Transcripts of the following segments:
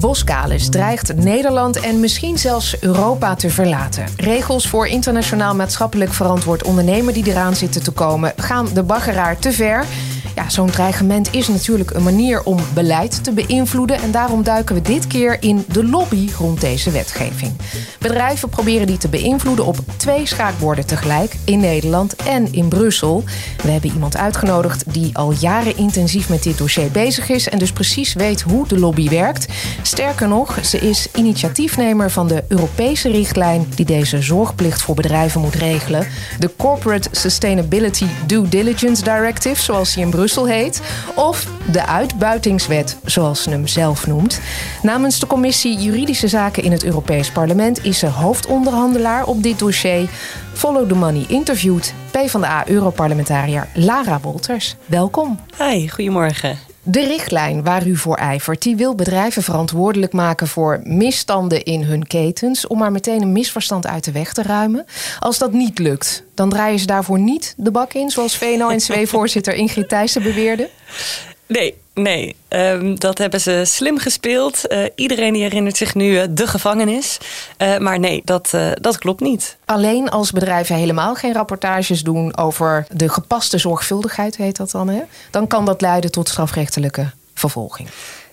Boskalis dreigt Nederland en misschien zelfs Europa te verlaten. Regels voor internationaal maatschappelijk verantwoord ondernemen die eraan zitten te komen, gaan de baggeraar te ver. Ja, zo'n dreigement is natuurlijk een manier om beleid te beïnvloeden. En daarom duiken we dit keer in de lobby rond deze wetgeving. Bedrijven proberen die te beïnvloeden op twee schaakborden tegelijk. In Nederland en in Brussel. We hebben iemand uitgenodigd die al jaren intensief met dit dossier bezig is. En dus precies weet hoe de lobby werkt. Sterker nog, ze is initiatiefnemer van de Europese richtlijn die deze zorgplicht voor bedrijven moet regelen. De Corporate Sustainability Due Diligence Directive, zoals die in Brussel heet. Of de uitbuitingswet, zoals ze hem zelf noemt. Namens de commissie Juridische Zaken in het Europees Parlement is ze hoofdonderhandelaar op dit dossier. Follow the Money interviewt PvdA-europarlementariër Lara Wolters. Welkom. Hi, goedemorgen. De richtlijn waar u voor ijvert, die wil bedrijven verantwoordelijk maken voor misstanden in hun ketens, om maar meteen een misverstand uit de weg te ruimen. Als dat niet lukt, dan draaien ze daarvoor niet de bak in, zoals VNO-NCW-voorzitter Ingrid Thijssen beweerde? Nee, nee. Um, dat hebben ze slim gespeeld. Uh, iedereen die herinnert zich nu uh, de gevangenis. Uh, maar nee, dat, dat klopt niet. Alleen als bedrijven helemaal geen rapportages doen over de gepaste zorgvuldigheid, heet dat dan, hè? dan kan dat leiden tot strafrechtelijke vervolging.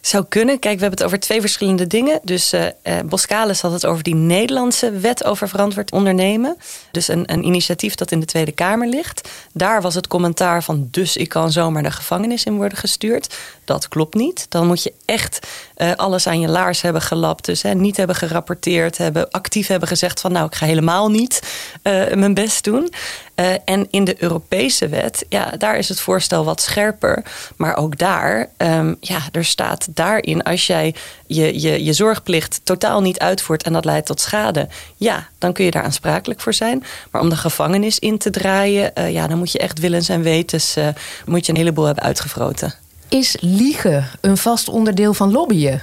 Zou kunnen. Kijk, we hebben het over twee verschillende dingen. Dus uh, had het over die Nederlandse wet over verantwoord ondernemen. Dus een, een initiatief dat in de Tweede Kamer ligt. Daar was het commentaar van dus ik kan zomaar de gevangenis in worden gestuurd. Dat klopt niet. Dan moet je echt uh, alles aan je laars hebben gelapt. Dus hè, niet hebben gerapporteerd, hebben actief hebben gezegd van nou ik ga helemaal niet uh, mijn best doen. Uh, en in de Europese wet, ja, daar is het voorstel wat scherper. Maar ook daar, um, ja, er staat daarin als jij je, je, je zorgplicht totaal niet uitvoert en dat leidt tot schade, ja, dan kun je daar aansprakelijk voor zijn. Maar om de gevangenis in te draaien, ja, dan moet je echt willens en wetens, moet je een heleboel hebben uitgevroten. Is liegen een vast onderdeel van lobbyen?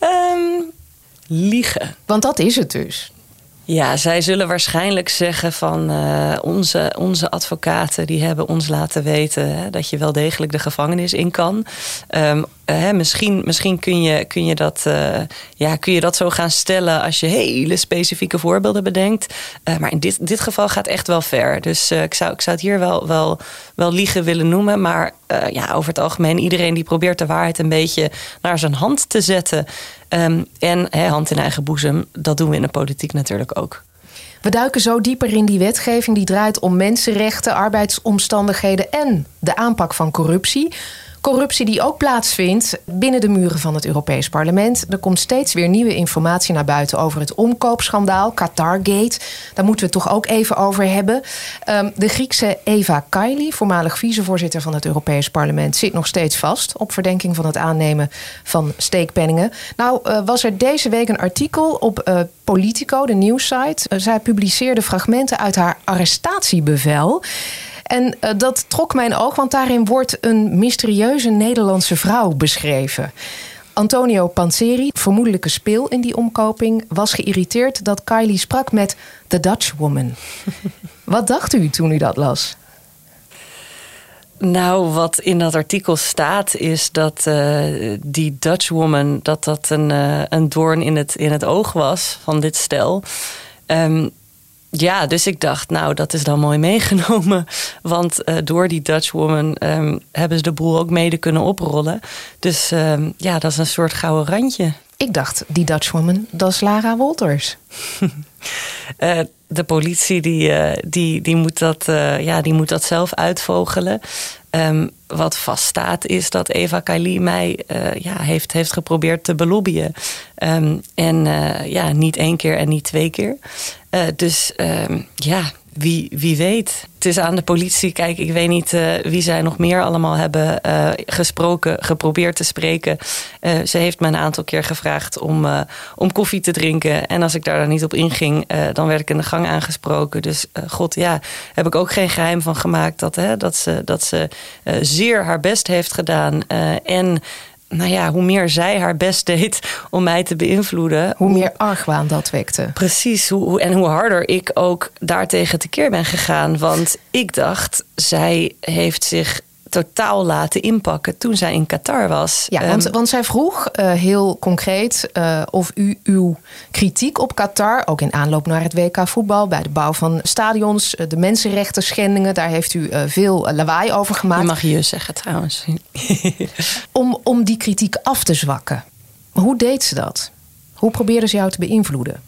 um, liegen. Want dat is het dus. Ja, zij zullen waarschijnlijk zeggen van uh, onze, onze advocaten die hebben ons laten weten hè, dat je wel degelijk de gevangenis in kan. Um, uh, misschien misschien kun, je, kun, je dat, uh, ja, kun je dat zo gaan stellen als je hele specifieke voorbeelden bedenkt. maar in dit, dit geval gaat echt wel ver. Dus ik, zou, ik zou het hier wel, wel, wel liegen willen noemen. Maar ja, over het algemeen, iedereen die probeert de waarheid een beetje naar zijn hand te zetten. Um, en he, hand in eigen boezem, dat doen we in de politiek natuurlijk ook. We duiken zo dieper in die wetgeving die draait om mensenrechten, arbeidsomstandigheden en de aanpak van corruptie. Corruptie die ook plaatsvindt binnen de muren van het Europees Parlement. Er komt steeds weer nieuwe informatie naar buiten over het omkoopschandaal, Qatargate. Daar moeten we het toch ook even over hebben. Um, de Griekse Eva Kaili, voormalig vicevoorzitter van het Europees Parlement, zit nog steeds vast op verdenking van het aannemen van steekpenningen. Nou, uh, was er deze week een artikel op uh, Politico, de nieuwssite. Uh, zij publiceerde fragmenten uit haar arrestatiebevel. En uh, dat trok mijn oog, want daarin wordt een mysterieuze Nederlandse vrouw beschreven. Antonio Panseri, vermoedelijke speel in die omkoping, was geïrriteerd dat Kylie sprak met The Dutch Woman. Wat dacht u toen u dat las? Nou, wat in dat artikel staat, is dat uh, die Dutch woman dat dat een, uh, een doorn in het, in het oog was van dit stel. Um, ja, dus ik dacht, nou, dat is dan mooi meegenomen. Want uh, door die Dutch woman um, hebben ze de boel ook mede kunnen oprollen. Dus um, ja, dat is een soort gouden randje. Ik dacht, die Dutch woman, dat is Lara Wolters. uh, de politie die, uh, die, die, moet dat, ja, die moet dat zelf uitvogelen. Um, wat vaststaat is dat Eva Kaili mij uh, ja, heeft, heeft geprobeerd te belobbyen. Um, en uh, ja, niet één keer en niet twee keer. Uh, dus um, ja, wie, wie weet. Het is aan de politie. Kijk, ik weet niet uh, wie zij nog meer allemaal hebben uh, gesproken, geprobeerd te spreken. Ze heeft me een aantal keer gevraagd om, om koffie te drinken. En als ik daar dan niet op inging, dan werd ik in de gang aangesproken. Dus god, ja, heb ik ook geen geheim van gemaakt dat, hè, dat ze, dat ze zeer haar best heeft gedaan. en nou ja, hoe meer zij haar best deed om mij te beïnvloeden. Hoe meer argwaan dat wekte. Precies. Hoe, en hoe harder ik ook daartegen tekeer ben gegaan. Want ik dacht, zij heeft zich totaal laten inpakken toen zij in Qatar was. Ja, want, want zij vroeg heel concreet of u uw kritiek op Qatar, ook in aanloop naar het WK voetbal, bij de bouw van stadions, de mensenrechten schendingen, daar heeft u veel lawaai over gemaakt. Je mag je zeggen trouwens. om, om die kritiek af te zwakken. Hoe deed ze dat? Hoe probeerde ze jou te beïnvloeden?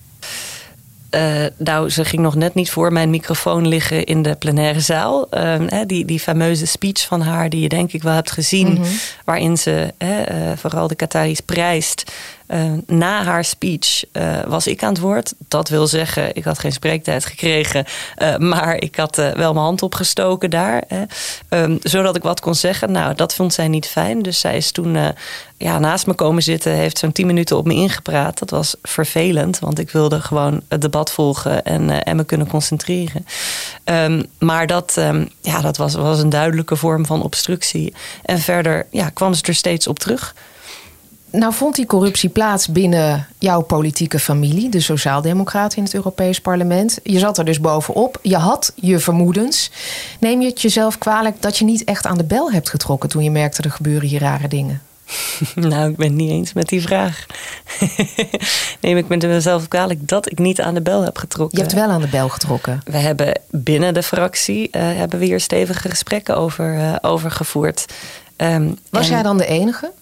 Uh, nou, ze ging nog net niet voor mijn microfoon liggen in de plenaire zaal. Uh, die, die fameuze speech van haar, die je denk ik wel hebt gezien, mhm. waarin ze uh, vooral de Qataris prijst. Uh, na haar speech uh, was ik aan het woord. Dat wil zeggen, ik had geen spreektijd gekregen. Uh, maar ik had wel mijn hand opgestoken daar. Um, zodat ik wat kon zeggen. Nou, dat vond zij niet fijn. Dus zij is toen ja, naast me komen zitten. Heeft zo'n tien minuten op me ingepraat. Dat was vervelend. Want ik wilde gewoon het debat volgen en, me kunnen concentreren. Um, maar dat, um, ja, dat was, was een duidelijke vorm van obstructie. En verder ja, kwam ze er steeds op terug. Nou vond die corruptie plaats binnen jouw politieke familie, de Sociaaldemocraten in het Europees Parlement. Je zat er dus bovenop. Je had je vermoedens. Neem je het jezelf kwalijk dat je niet echt aan de bel hebt getrokken toen je merkte er gebeuren hier rare dingen? Nou, ik ben het niet eens met die vraag. Neem ik mezelf kwalijk dat ik niet aan de bel heb getrokken. Je hebt wel aan de bel getrokken. We hebben binnen de fractie uh, hebben we hier stevige gesprekken over, uh, over gevoerd. Um, Was jij dan de enige?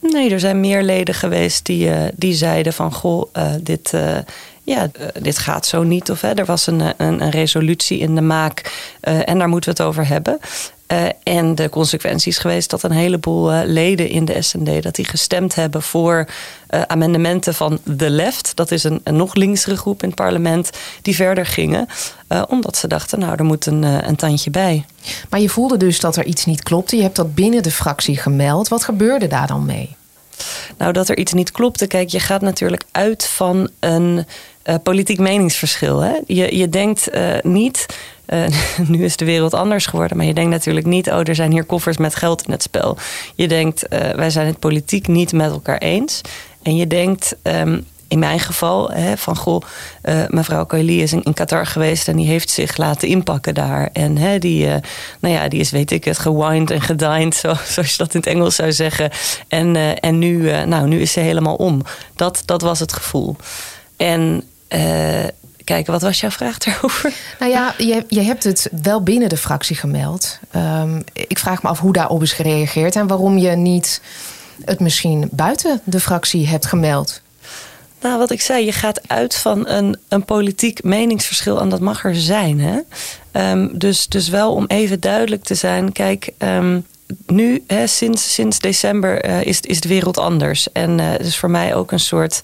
Nee, er zijn meer leden geweest die, uh, die zeiden van goh, uh, dit, uh, ja, dit gaat zo niet. Of hè, er was een, een, een resolutie in de maak en daar moeten we het over hebben. Uh, en de consequentie is geweest dat een heleboel uh, leden in de SND dat die gestemd hebben voor uh, amendementen van de left. Dat is een, een, nog linksere groep in het parlement die verder gingen. omdat ze dachten, nou, er moet een, een tandje bij. Maar je voelde dus dat er iets niet klopte. Je hebt dat binnen de fractie gemeld. Wat gebeurde daar dan mee? Nou, dat er iets niet klopte. Kijk, je gaat natuurlijk uit van een politiek meningsverschil. Hè? Je, je denkt niet uh, nu is de wereld anders geworden. Maar je denkt natuurlijk niet, oh, er zijn hier koffers met geld in het spel. Je denkt, wij zijn het politiek niet met elkaar eens. En je denkt, um, in mijn geval, hè, van goh, mevrouw Kaili is in, Qatar geweest en die heeft zich laten inpakken daar. En hè, die, nou ja, die is, weet ik het, gewined en gedined, zo, zoals je dat in het Engels zou zeggen. En, en nu, nou, nu is ze helemaal om. Dat, dat was het gevoel. En kijken. Wat was jouw vraag daarover? Nou ja, je, je hebt het wel binnen de fractie gemeld. Um, ik vraag me af hoe daarop is gereageerd en waarom je niet het misschien buiten de fractie hebt gemeld. Nou, wat ik zei, je gaat uit van een, een politiek meningsverschil en dat mag er zijn. Hè? Um, dus, dus wel om even duidelijk te zijn, kijk. Um, nu, hè, sinds, sinds december, uh, is, is de wereld anders. En uh, het is voor mij ook een soort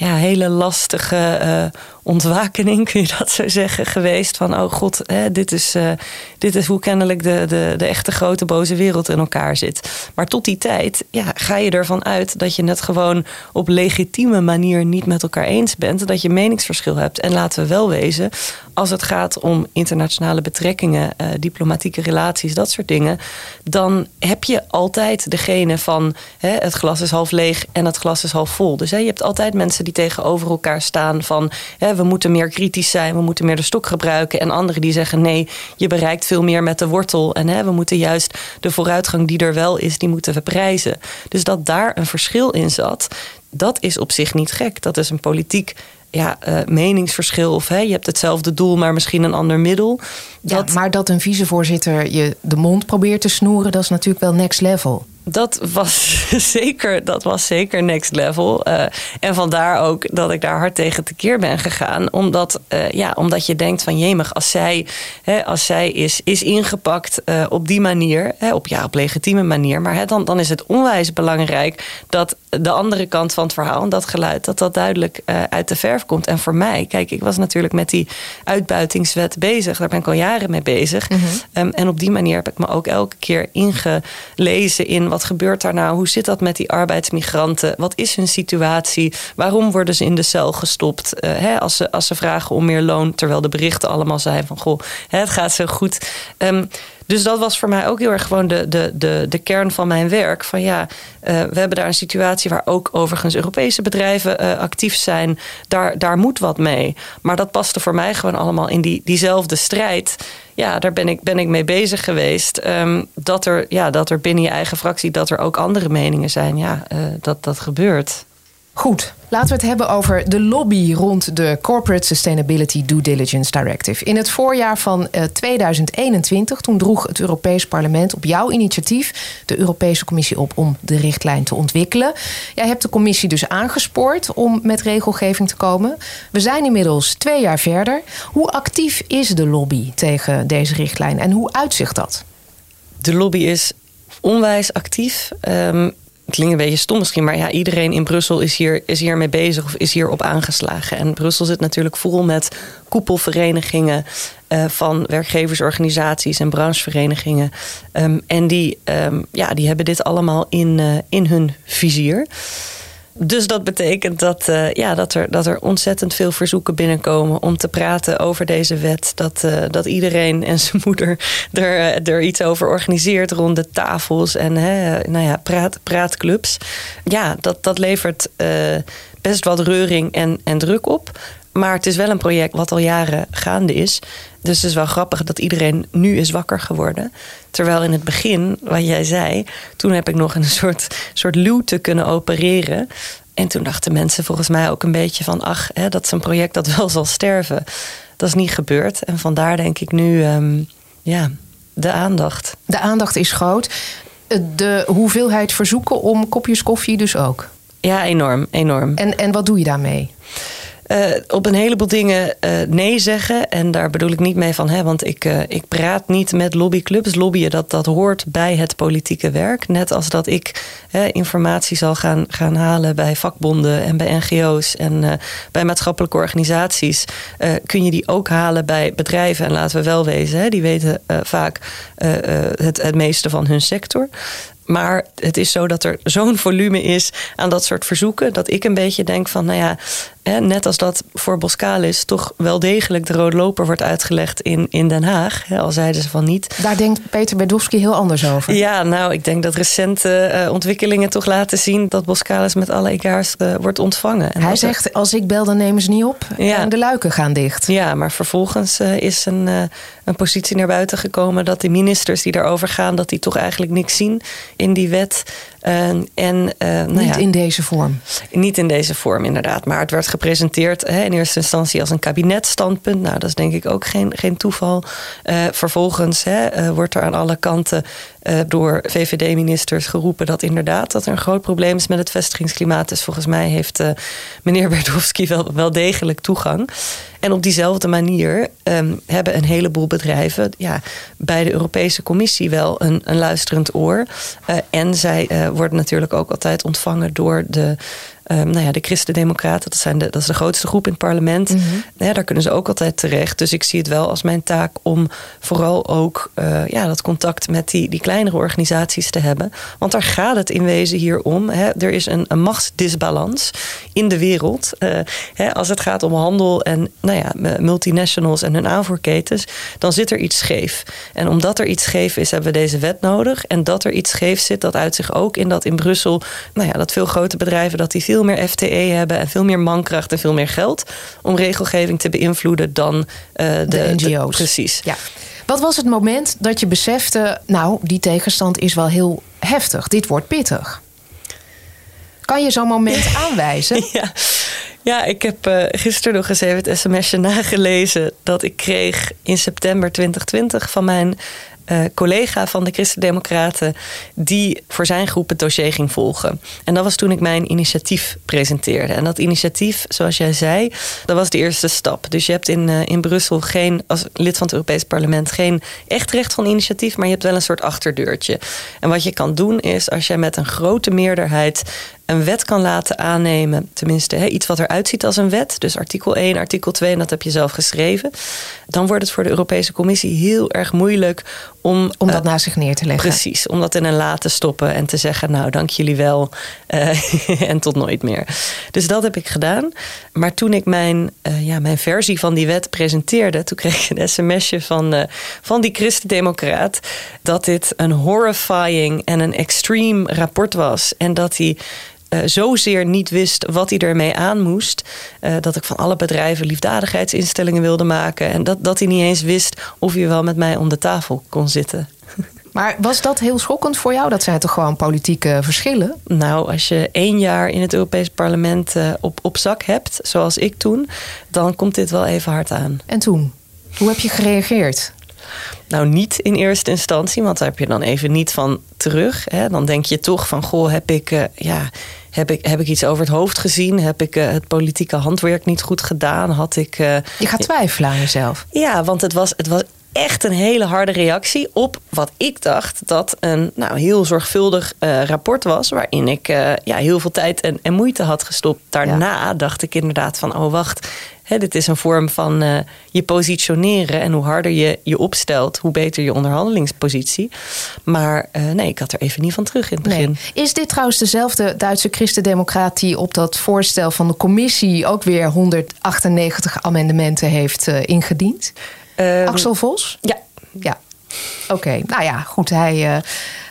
ja, hele lastige uh, ontwakening, kun je dat zo zeggen, geweest. Van, oh god, hè, dit, is, uh, dit is hoe kennelijk de, de, de echte grote boze wereld in elkaar zit. Maar tot die tijd ja, ga je ervan uit dat je het gewoon op legitieme manier niet met elkaar eens bent. Dat je meningsverschil hebt. En laten we wel wezen, als het gaat om internationale betrekkingen, uh, diplomatieke relaties, dat soort dingen. Dan heb je altijd degene van hè, het glas is half leeg en het glas is half vol. Dus hè, je hebt altijd mensen die tegenover elkaar staan van hè, we moeten meer kritisch zijn, we moeten meer de stok gebruiken. En anderen die zeggen nee, je bereikt veel meer met de wortel. En hè, we moeten juist de vooruitgang die er wel is, die moeten we prijzen. Dus dat daar een verschil in zat, dat is op zich niet gek. Dat is een politiek ja, uh, meningsverschil. Of hè, je hebt hetzelfde doel, maar misschien een ander middel. Dat... Ja, maar dat een vicevoorzitter je de mond probeert te snoeren, dat is natuurlijk wel next level dat was zeker, dat was zeker next level. Uh, en vandaar ook dat ik daar hard tegen tekeer ben gegaan. Omdat, uh, ja, omdat je denkt van jemig, als zij, hè, als zij is, is ingepakt uh, op die manier, hè, op, ja, op legitieme manier, maar hè, dan, dan is het onwijs belangrijk dat de andere kant van het verhaal en dat geluid, dat dat duidelijk uit de verf komt. En voor mij, kijk, ik was natuurlijk met die uitbuitingswet bezig. Daar ben ik al jaren mee bezig. Mm -hmm. um, en op die manier heb ik me ook elke keer ingelezen in wat gebeurt daar nou? Hoe zit dat met die arbeidsmigranten? Wat is hun situatie? Waarom worden ze in de cel gestopt? Uh, hè, als, ze, als ze vragen om meer loon, terwijl de berichten allemaal zijn van goh, het gaat zo goed. Um, Dus dat was voor mij ook heel erg gewoon de, de, de, de kern van mijn werk. Van ja, we hebben daar een situatie waar ook overigens Europese bedrijven actief zijn. Daar, daar moet wat mee. Maar dat paste voor mij gewoon allemaal in die, diezelfde strijd ja, daar ben ik, ben ik mee bezig geweest. Ehm, dat, er, ja, dat er binnen je eigen fractie dat er ook andere meningen zijn. Ja, uh, dat, dat gebeurt. Goed, laten we het hebben over de lobby rond de Corporate Sustainability Due Diligence Directive. In het voorjaar van 2021, eh, toen droeg het Europees Parlement op jouw initiatief de Europese Commissie op om de richtlijn te ontwikkelen. Jij hebt de commissie dus aangespoord om met regelgeving te komen. We zijn inmiddels twee jaar verder. Hoe actief is de lobby tegen deze richtlijn en hoe uitzicht dat? De lobby is onwijs actief. Um, klinkt een beetje stom misschien, maar ja, iedereen in Brussel is hier, is hier mee bezig of is hierop aangeslagen. En Brussel zit natuurlijk vol met koepelverenigingen uh, van werkgeversorganisaties en brancheverenigingen. Um, en die, um, ja, die hebben dit allemaal in, uh, in hun vizier. Dus dat betekent dat, uh, ja, dat, er, dat er ontzettend veel verzoeken binnenkomen om te praten over deze wet. Dat, uh, dat iedereen en zijn moeder er, er iets over organiseert rond de tafels en hè, nou ja, praat, praatclubs. Ja, dat, dat levert uh, best wat reuring en, en druk op. Maar het is wel een project wat al jaren gaande is. Dus het is wel grappig dat iedereen nu is wakker geworden. Terwijl in het begin, wat jij zei, toen heb ik nog een soort, soort luwte kunnen opereren. En toen dachten mensen volgens mij ook een beetje van... ach, hè, dat is een project dat wel zal sterven. Dat is niet gebeurd. En vandaar denk ik nu, um, ja, de aandacht. De aandacht is groot. De hoeveelheid verzoeken om kopjes koffie dus ook? Ja, enorm, enorm. En, en wat doe je daarmee? Uh, op een heleboel dingen uh, nee zeggen. En daar bedoel ik niet mee van, hè, want ik, uh, ik praat niet met lobbyclubs. Lobbyen, dat, dat hoort bij het politieke werk. Net als dat ik informatie zal gaan, gaan halen bij vakbonden en bij NGO's en bij maatschappelijke organisaties. kun je die ook halen bij bedrijven. En laten we wel wezen, hè, die weten vaak het, het meeste van hun sector. Maar het is zo dat er zo'n volume is aan dat soort verzoeken. dat ik een beetje denk van, nou ja, net als dat voor Boskalis toch wel degelijk de rode loper wordt uitgelegd in, in Den Haag. al zeiden ze van niet. Daar denkt Peter Bedowski heel anders over. Ja, nou, ik denk dat recente uh, ontwikkelingen toch laten zien dat Boskalis met alle egaars uh, wordt ontvangen. En Hij zegt: als ik bel, dan nemen ze niet op. Ja. En de luiken gaan dicht. Ja, maar vervolgens uh, is een, een positie naar buiten gekomen dat de ministers die daarover gaan, dat die toch eigenlijk niks zien in die wet. En, nou niet ja, in deze vorm. Niet in deze vorm, inderdaad. Maar het werd gepresenteerd hè, in eerste instantie als een kabinetstandpunt. Nou, dat is denk ik ook geen, geen toeval. Uh, vervolgens hè, uh, wordt er aan alle kanten door VVD-ministers geroepen dat inderdaad dat er een groot probleem is met het vestigingsklimaat. Dus volgens mij heeft meneer Berdowski wel, wel degelijk toegang. En op diezelfde manier um, hebben een heleboel bedrijven ja, bij de Europese Commissie wel een, een luisterend oor. en zij worden natuurlijk ook altijd ontvangen door de Um, nou ja, de Christen-Democraten, dat, zijn de, dat is de grootste groep in het parlement. Mm ja, daar kunnen ze ook altijd terecht. Dus ik zie het wel als mijn taak om vooral ook uh, ja, dat contact met die, die kleinere organisaties te hebben. Want daar gaat het in wezen hier om. Hè. Er is een, een machtsdisbalans in de wereld. Uh, hè, als het gaat om handel en nou ja, multinationals en hun aanvoerketens, dan zit er iets scheef. En omdat er iets scheef is, hebben we deze wet nodig. En dat er iets scheef zit, dat uit zich ook in dat in Brussel, nou ja, dat veel grote bedrijven dat die veel veel meer FTE hebben en veel meer mankracht en veel meer geld om regelgeving te beïnvloeden dan uh, de, de, NGO's. precies. Ja. Wat was het moment dat je besefte, nou, die tegenstand is wel heel heftig. Dit wordt pittig. Kan je zo'n moment aanwijzen? Ja. Ja, ik heb uh, gisteren nog eens even het sms'je nagelezen dat ik kreeg in september 2020 van mijn uh, collega van de Christen-Democraten die voor zijn groep het dossier ging volgen. En dat was toen ik mijn initiatief presenteerde. En dat initiatief, zoals jij zei, dat was de eerste stap. Dus je hebt in, uh, in Brussel geen, als lid van het Europees Parlement, geen echt recht van initiatief, maar je hebt wel een soort achterdeurtje. En wat je kan doen is, als jij met een grote meerderheid een wet kan laten aannemen, tenminste hè, iets wat eruit ziet als een wet, dus artikel 1, artikel 2, en dat heb je zelf geschreven, dan wordt het voor de Europese Commissie heel erg moeilijk om, om dat uh, naast zich neer te leggen. Precies, om dat in een la te stoppen en te zeggen, nou dank jullie wel uh, en tot nooit meer. Dus dat heb ik gedaan. Maar toen ik mijn, uh, ja, mijn versie van die wet presenteerde, toen kreeg ik een sms'je van, van die christendemocraat dat dit een horrifying en een extreme rapport was en dat hij uh, zozeer niet wist wat hij ermee aan moest. Uh, dat ik van alle bedrijven liefdadigheidsinstellingen wilde maken. En dat, dat hij niet eens wist of hij wel met mij om de tafel kon zitten. Maar was dat heel schokkend voor jou? Dat zijn toch gewoon politieke verschillen? Nou, als je één jaar in het Europees Parlement uh, op, op zak hebt, zoals ik toen, dan komt dit wel even hard aan. En toen? Hoe heb je gereageerd? Nou, niet in eerste instantie, want daar heb je dan even niet van terug. Hè. Dan denk je toch van, goh, heb ik, uh, ja, heb ik, heb ik iets over het hoofd gezien? Heb ik uh, het politieke handwerk niet goed gedaan? Had ik. Uh, je gaat twijfelen aan jezelf. Ja, want het was, het was echt een hele harde reactie op wat ik dacht dat een nou, heel zorgvuldig uh, rapport was. Waarin ik uh, ja, heel veel tijd en, en, moeite had gestopt. Daarna ja. dacht ik inderdaad van, oh wacht. Hè, dit is een vorm van uh, je positioneren. En hoe harder je je opstelt, hoe beter je onderhandelingspositie. Maar nee, ik had er even niet van terug in het begin. Nee. Is dit trouwens dezelfde Duitse christendemocraat die op dat voorstel van de commissie ook weer 198 amendementen heeft ingediend? Um, Axel Vos? Ja. Ja. Oké, nou ja, goed. Hij, uh,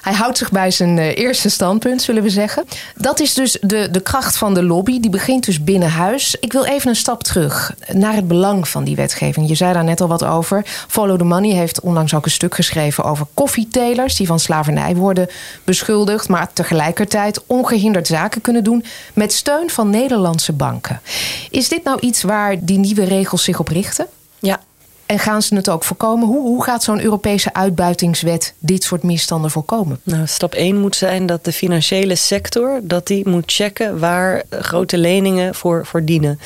hij houdt zich bij zijn uh, eerste standpunt, zullen we zeggen. Dat is dus de, de kracht van de lobby. Die begint dus binnen huis. Ik wil even een stap terug naar het belang van die wetgeving. Je zei daar net al wat over. Follow the Money heeft onlangs ook een stuk geschreven over koffietelers... die van slavernij worden beschuldigd... maar tegelijkertijd ongehinderd zaken kunnen doen... met steun van Nederlandse banken. Is dit nou iets waar die nieuwe regels zich op richten? Ja, en gaan ze het ook voorkomen? Hoe, hoe gaat zo'n Europese uitbuitingswet dit soort misstanden voorkomen? Nou, stap 1 moet zijn dat de financiële sector dat die moet checken waar grote leningen voor, voor dienen.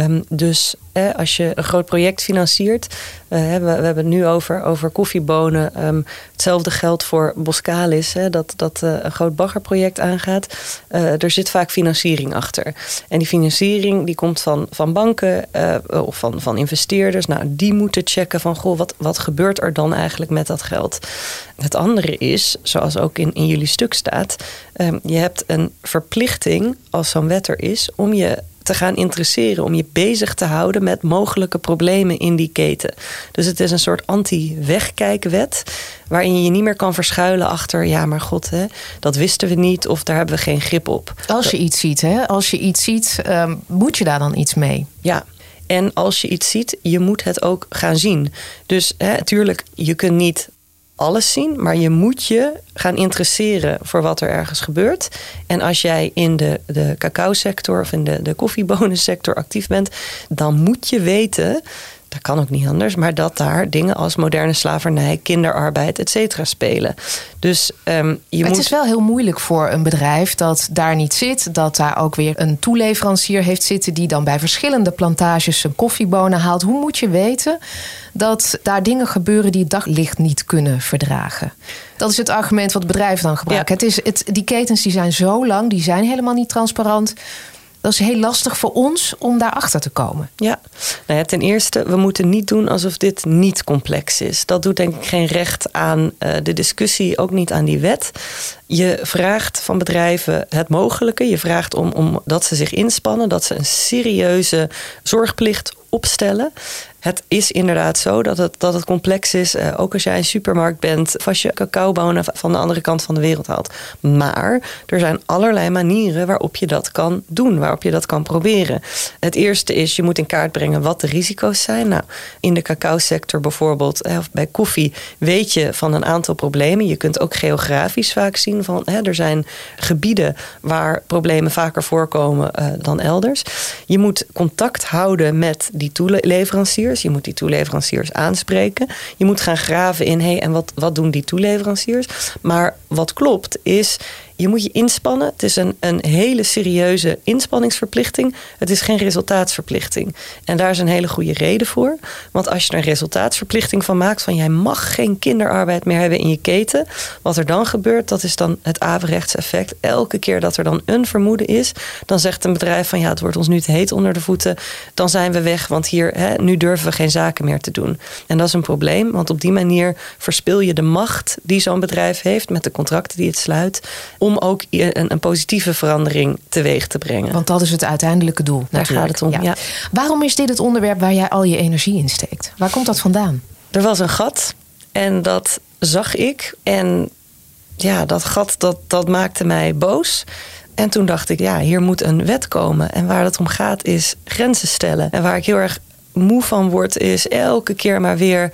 Um, dus eh, als je een groot project financiert, uh, we, we, hebben het nu over, over koffiebonen. Um, hetzelfde geldt voor Boskalis, hè, dat, dat uh, een groot baggerproject aangaat. er zit vaak financiering achter. En die financiering die komt van, van banken of van, van investeerders. Nou, die moeten checken van, goh, wat, wat gebeurt er dan eigenlijk met dat geld? Het andere is, zoals ook in, in jullie stuk staat, um, je hebt een verplichting als zo'n wet er is om je te gaan interesseren, om je bezig te houden met mogelijke problemen in die keten. Dus het is een soort anti-wegkijkwet, waarin je je niet meer kan verschuilen achter, ja, maar god, hè, dat wisten we niet of daar hebben we geen grip op. Als je iets ziet, hè, als je iets ziet, um, moet je daar dan iets mee? Ja. En als je iets ziet, je moet het ook gaan zien. Dus natuurlijk, je kunt niet alles zien, maar je moet je gaan interesseren voor wat er ergens gebeurt. En als jij in de, de cacao-sector of in de, de koffiebonensector actief bent, dan moet je weten dat kan ook niet anders, maar dat daar dingen als moderne slavernij, kinderarbeid, et cetera spelen. Dus um, je het moet... is wel heel moeilijk voor een bedrijf dat daar niet zit, dat daar ook weer een toeleverancier heeft zitten die dan bij verschillende plantages zijn koffiebonen haalt. Hoe moet je weten dat daar dingen gebeuren die het daglicht niet kunnen verdragen? Dat is het argument wat bedrijven dan gebruiken. Ja. Het is, het, die ketens die zijn zo lang, die zijn helemaal niet transparant dat is heel lastig voor ons om daarachter te komen. Ja, nou ten eerste, we moeten niet doen alsof dit niet complex is. Dat doet denk ik geen recht aan uh, de discussie, ook niet aan die wet. Je vraagt van bedrijven het mogelijke. Je vraagt om, om dat ze zich inspannen, dat ze een serieuze zorgplicht opstellen. Het is inderdaad zo dat het, dat het complex is. Uh, ook als jij een supermarkt bent, of als je cacaobonen van de andere kant van de wereld haalt. Maar er zijn allerlei manieren waarop je dat kan doen, waarop je dat kan proberen. Het eerste is, je moet in kaart brengen wat de risico's zijn. Nou, in de cacao-sector bijvoorbeeld, of bij koffie, weet je van een aantal problemen. Je kunt ook geografisch vaak zien van hè, er zijn gebieden waar problemen vaker voorkomen uh, dan elders. Je moet contact houden met die toeleveranciers. Je moet die toeleveranciers aanspreken. Je moet gaan graven in, hé, hey, en wat, wat doen die toeleveranciers? Maar wat klopt is, je moet je inspannen. Het is een, een hele serieuze inspanningsverplichting. Het is geen resultaatsverplichting. En daar is een hele goede reden voor. Want als je er een resultaatsverplichting van maakt, van jij mag geen kinderarbeid meer hebben in je keten. Wat er dan gebeurt, dat is dan het averechtseffect. Elke keer dat er dan een vermoeden is, dan zegt een bedrijf van ja, het wordt ons nu te heet onder de voeten. Dan zijn we weg, want hier, hè, nu durven we geen zaken meer te doen. En dat is een probleem, want op die manier verspil je de macht die zo'n bedrijf heeft met de contracten die het sluit, om ook een, een positieve verandering teweeg te brengen. Want dat is het uiteindelijke doel. Daar gaat het om. Ja. Waarom is dit het onderwerp waar jij al je energie in steekt? Waar komt dat vandaan? Er was een gat en dat zag ik. En ja, dat gat dat, dat maakte mij boos. En toen dacht ik, ja, hier moet een wet komen. En waar het om gaat is grenzen stellen. En waar ik heel erg moe van word, is elke keer maar weer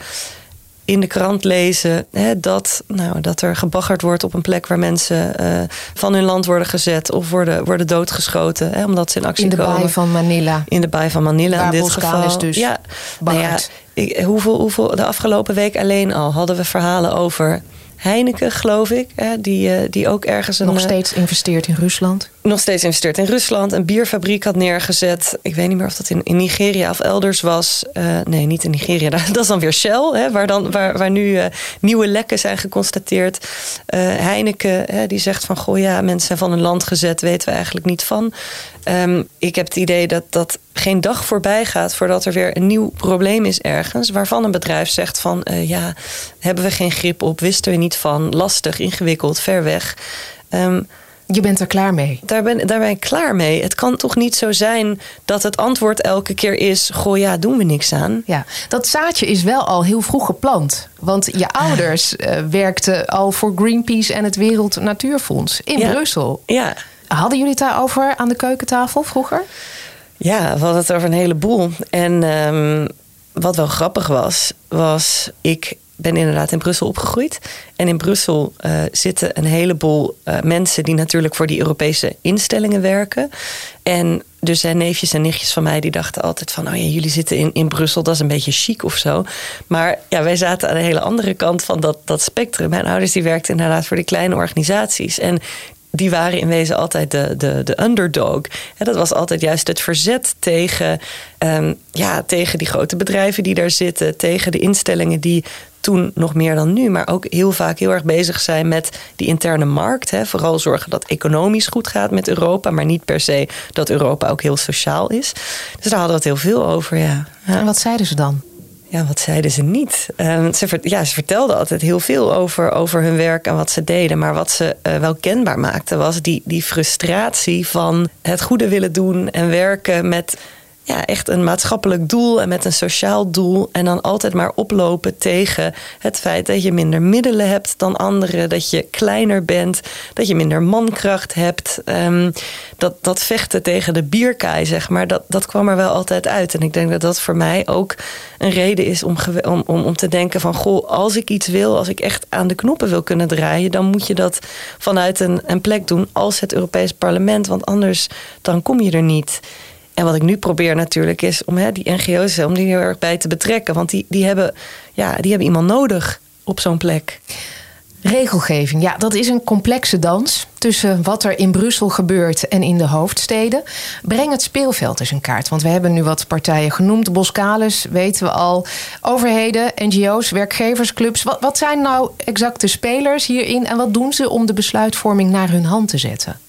in de krant lezen hè, dat, nou, dat er gebaggerd wordt op een plek waar mensen uh, van hun land worden gezet of worden, worden doodgeschoten. Hè, omdat ze in actie komen. In de baai van Manila. In de baai van Manila waar in dit geval. Is dus ja, nou ja, ik, hoeveel, hoeveel, de afgelopen week alleen al hadden we verhalen over Heineken, geloof ik. Hè, die, eh, die ook ergens een. Nog steeds investeert in Rusland? Nog steeds investeert in Rusland. Een bierfabriek had neergezet. Ik weet niet meer of dat in, in Nigeria of elders was. Uh, nee, niet in Nigeria. Dat is dan weer Shell, hè, waar, dan, waar, waar nu uh, nieuwe lekken zijn geconstateerd. Heineken, hè, die zegt van: Goh, ja, mensen zijn van hun land gezet, weten we eigenlijk niet van. Um, ik heb het idee dat dat geen dag voorbij gaat voordat er weer een nieuw probleem is ergens. Waarvan een bedrijf zegt van ja, hebben we geen grip op, wisten we niet van, lastig, ingewikkeld, ver weg. Um, je bent er klaar mee. Daar ben, daar ben ik klaar mee. Het kan toch niet zo zijn dat het antwoord elke keer is: Goh, ja, doen we niks aan. Ja, dat zaadje is wel al heel vroeg geplant. Want je ouders uh, werkten al voor Greenpeace en het Wereld Natuurfonds in ja. Brussel. Ja. Hadden jullie het daarover aan de keukentafel vroeger? Ja, we hadden het over een heleboel. En um, wat wel grappig was, was ik ben inderdaad in Brussel opgegroeid. En in Brussel uh, zitten een heleboel uh, mensen die natuurlijk voor die Europese instellingen werken. En dus zijn neefjes en nichtjes van mij die dachten altijd van... oh ja, jullie zitten in, in Brussel, dat is een beetje chic of zo. Maar ja, wij zaten aan de hele andere kant van dat, dat spectrum. Mijn ouders die werkten inderdaad voor die kleine organisaties. En die waren in wezen altijd de, de, de underdog. En dat was altijd juist het verzet tegen, um, ja, tegen die grote bedrijven die daar zitten, tegen de instellingen die toen nog meer dan nu, maar ook heel vaak heel erg bezig zijn met die interne markt. Hè. Vooral zorgen dat economisch goed gaat met Europa, maar niet per se dat Europa ook heel sociaal is. Dus daar hadden we het heel veel over. Ja. ja. En wat zeiden ze dan? Ja, wat zeiden ze niet? Um, ze, ja, ze vertelden altijd heel veel over, over hun werk en wat ze deden. Maar wat ze uh, wel kenbaar maakten was die, die frustratie van het goede willen doen en werken met ja, echt een maatschappelijk doel en met een sociaal doel. En dan altijd maar oplopen tegen het feit dat je minder middelen hebt dan anderen. Dat je kleiner bent, dat je minder mankracht hebt. Um, dat, dat vechten tegen de bierkaai, zeg maar, dat, dat kwam er wel altijd uit. En ik denk dat dat voor mij ook een reden is om, om, om, om te denken van... goh, als ik iets wil, als ik echt aan de knoppen wil kunnen draaien... dan moet je dat vanuit een, een plek doen als het Europees Parlement. Want anders dan kom je er niet. En wat ik nu probeer natuurlijk is om hè, die NGO's om die heel erg bij te betrekken. Want die, die, hebben, ja, die hebben iemand nodig op zo'n plek. Regelgeving, ja, dat is een complexe dans tussen wat er in Brussel gebeurt en in de hoofdsteden. Breng het speelveld eens in kaart, want we hebben nu wat partijen genoemd. Boskalis, weten we al. Overheden, NGO's, werkgeversclubs. Wat, wat zijn nou exact de spelers hierin en wat doen ze om de besluitvorming naar hun hand te zetten?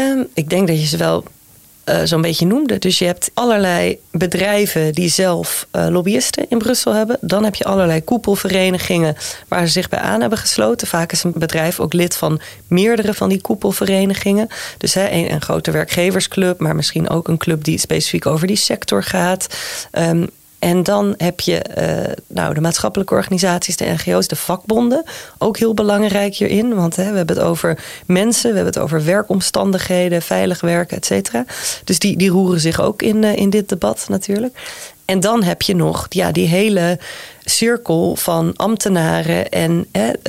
Um, ik denk dat je ze wel uh, zo'n beetje noemde. Dus je hebt allerlei bedrijven die zelf uh, lobbyisten in Brussel hebben. Dan heb je allerlei koepelverenigingen waar ze zich bij aan hebben gesloten. Vaak is een bedrijf ook lid van meerdere van die koepelverenigingen. Dus hè, een, een grote werkgeversclub, maar misschien ook een club die specifiek over die sector gaat. Um, en dan heb je uh, nou, de maatschappelijke organisaties, de NGO's, de vakbonden. Ook heel belangrijk hierin. Want hè, we hebben het over mensen, we hebben het over werkomstandigheden, veilig werken, et cetera. Dus die, die roeren zich ook in, uh, in dit debat natuurlijk. En dan heb je nog ja, die hele cirkel van ambtenaren en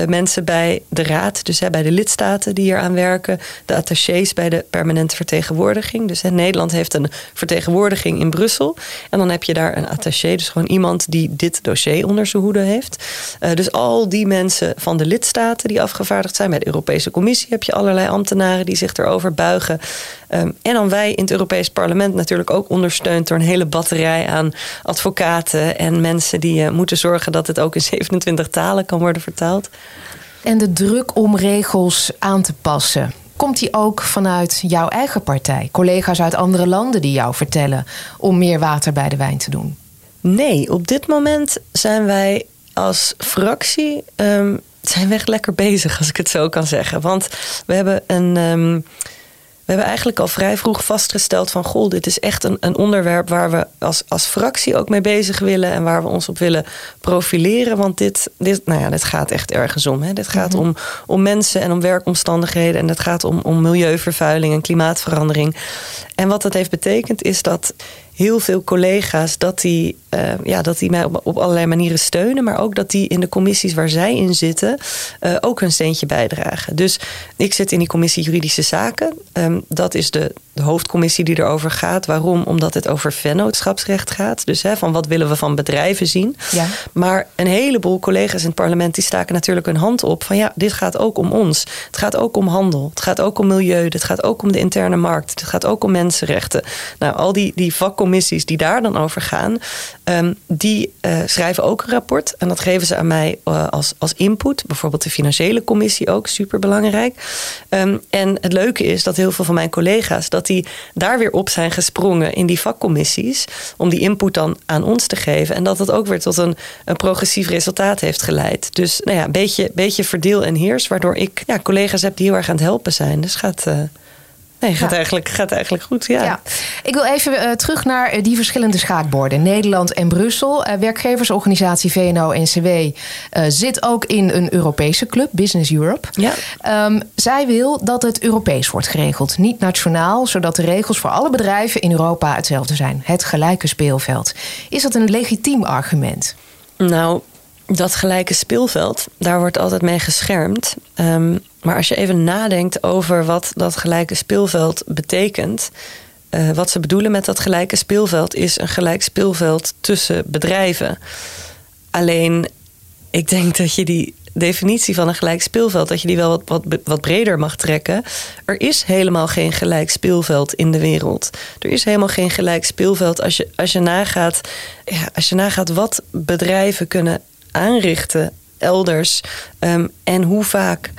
mensen bij de raad, dus bij de lidstaten die hier aan werken, de attachés bij de permanente vertegenwoordiging. Dus Nederland heeft een vertegenwoordiging in Brussel en dan heb je daar een attaché, dus gewoon iemand die dit dossier onder zijn hoede heeft. Uh, dus al die mensen van de lidstaten die afgevaardigd zijn bij de Europese Commissie heb je allerlei ambtenaren die zich erover buigen. Um, en dan wij in het Europees Parlement natuurlijk ook ondersteund door een hele batterij aan advocaten en mensen die uh, moeten zorgen dat het ook in 27 talen kan worden vertaald. En de druk om regels aan te passen. Komt die ook vanuit jouw eigen partij? Collega's uit andere landen die jou vertellen om meer water bij de wijn te doen? Nee, op dit moment zijn wij als fractie um, zijn we echt lekker bezig, als ik het zo kan zeggen. Want we hebben een. Um, we hebben eigenlijk al vrij vroeg vastgesteld van goh, dit is echt een, een onderwerp waar we als, als fractie ook mee bezig willen en waar we ons op willen profileren. Want dit, dit, nou ja, dit gaat echt ergens om. Hè. Dit gaat mhm. om, om mensen en om werkomstandigheden en het gaat om, om milieuvervuiling en klimaatverandering. En wat dat heeft betekend is dat heel veel collega's dat die, uh, ja, dat die mij op, op, allerlei manieren steunen. Maar ook dat die in de commissies waar zij in zitten uh, ook een steentje bijdragen. Dus ik zit in die commissie juridische zaken. Um, dat is de, de, hoofdcommissie die erover gaat. Waarom? Omdat het over vennootschapsrecht gaat. Dus hè, van wat willen we van bedrijven zien. Ja. Maar een heleboel collega's in het parlement die staken natuurlijk hun hand op. Van ja, dit gaat ook om ons. Het gaat ook om handel. Het gaat ook om milieu. Het gaat ook om de interne markt. Het gaat ook om mensenrechten. Nou, al die, die vakcommissies commissies die daar dan over gaan, ehm, die uh, schrijven ook een rapport. En dat geven ze aan mij uh, als, als input. Bijvoorbeeld de financiële commissie ook, super belangrijk. Um, en het leuke is dat heel veel van mijn collega's, dat die daar weer op zijn gesprongen in die vakcommissies. Om die input dan aan ons te geven. En dat dat ook weer tot een, een progressief resultaat heeft geleid. Dus nou ja, een beetje, beetje verdeel en heers. Waardoor ik ja, collega's heb die heel erg aan het helpen zijn. Dus gaat. Uh, Nee, gaat, eigenlijk, gaat eigenlijk goed. Ja. ja. Ik wil even uh, terug naar uh, die verschillende schaakborden. Nederland en Brussel. Uh, werkgeversorganisatie VNO-NCW zit ook in een Europese club, Business Europe. Ja. Um, zij wil dat het Europees wordt geregeld, niet nationaal, zodat de regels voor alle bedrijven in Europa hetzelfde zijn. Het gelijke speelveld. Is dat een legitiem argument? Nou, dat gelijke speelveld, daar wordt altijd mee geschermd. Um, maar als je even nadenkt over wat dat gelijke speelveld betekent. Uh, wat ze bedoelen met dat gelijke speelveld is een gelijk speelveld tussen bedrijven. Alleen, ik denk dat je die definitie van een gelijk speelveld, dat je die wel wat, wat, wat breder mag trekken. Er is helemaal geen gelijk speelveld in de wereld. Er is helemaal geen gelijk speelveld als je, als je, nagaat, ja, als je nagaat wat bedrijven kunnen aanrichten elders um, en hoe vaak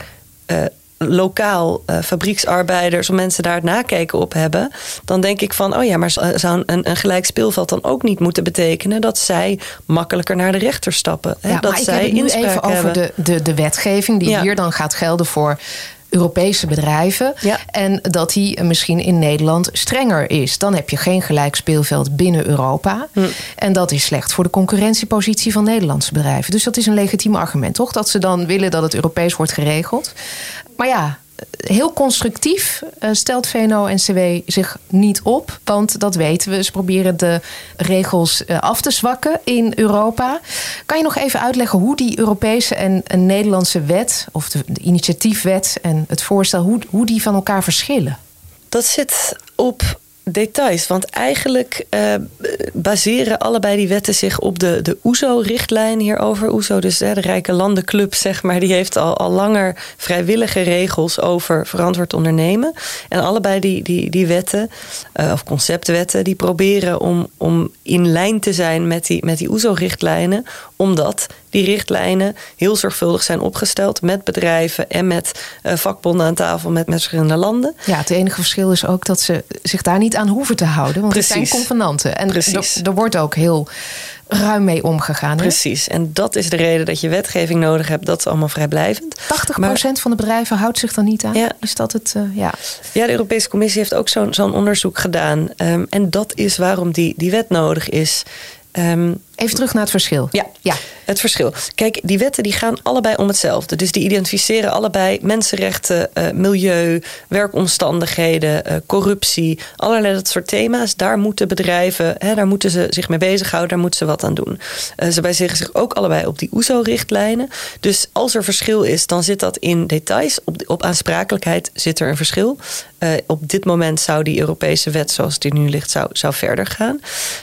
uh, lokaal uh, fabrieksarbeiders of mensen daar het nakijken op hebben, dan denk ik van, oh ja, maar zou een, een gelijk speelveld dan ook niet moeten betekenen dat zij makkelijker naar de rechter stappen? Hè? Ja, dat maar zij ik heb het nu even over de, de, de wetgeving die hier dan gaat gelden voor Europese bedrijven. En dat die misschien in Nederland strenger is. Dan heb je geen gelijk speelveld binnen Europa. Hm. En dat is slecht voor de concurrentiepositie van Nederlandse bedrijven. Dus dat is een legitiem argument, toch? Dat ze dan willen dat het Europees wordt geregeld. Maar ja, heel constructief uh, stelt VNO-NCW zich niet op. Want dat weten we. Ze proberen de regels uh, af te zwakken in Europa. Kan je nog even uitleggen hoe die Europese en een Nederlandse wet... of de, de initiatiefwet en het voorstel... Hoe, hoe die van elkaar verschillen? Dat zit op details. Want eigenlijk uh, baseren allebei die wetten zich op de, de OESO-richtlijn hierover. OESO, dus de Rijke Landenclub, zeg maar, die heeft al, al langer vrijwillige regels over verantwoord ondernemen. En allebei die, die, die wetten, uh, of conceptwetten, die proberen om, om in lijn te zijn met die, met die OESO-richtlijnen. Omdat die richtlijnen heel zorgvuldig zijn opgesteld met bedrijven en met uh, vakbonden aan tafel met, met verschillende landen. Ja, het enige verschil is ook dat ze zich daar niet aan hoeven te houden. Want Precies. het zijn convenanten. En er wordt ook heel ruim mee omgegaan. Precies. En dat is de reden dat je wetgeving nodig hebt. Dat is allemaal vrijblijvend. 80% van de bedrijven houdt zich dan niet aan. Ja. Is dat het? Uh, ja. ja, de Europese Commissie heeft ook zo'n zo'n onderzoek gedaan. Um, en dat is waarom die, die wet nodig is. Um, Even terug naar het verschil. Ja, ja, het verschil. Kijk, die wetten die gaan allebei om hetzelfde. Dus die identificeren allebei mensenrechten, uh, milieu, werkomstandigheden, uh, corruptie, allerlei dat soort thema's. Daar moeten bedrijven, hè, daar moeten ze zich mee bezighouden, daar moeten ze wat aan doen. Uh, ze wijzigen zich ook allebei op die OESO-richtlijnen. Dus als er verschil is, dan zit dat in details. Op, op aansprakelijkheid zit er een verschil. op dit moment zou die Europese wet, zoals die nu ligt, zou, zou verder gaan.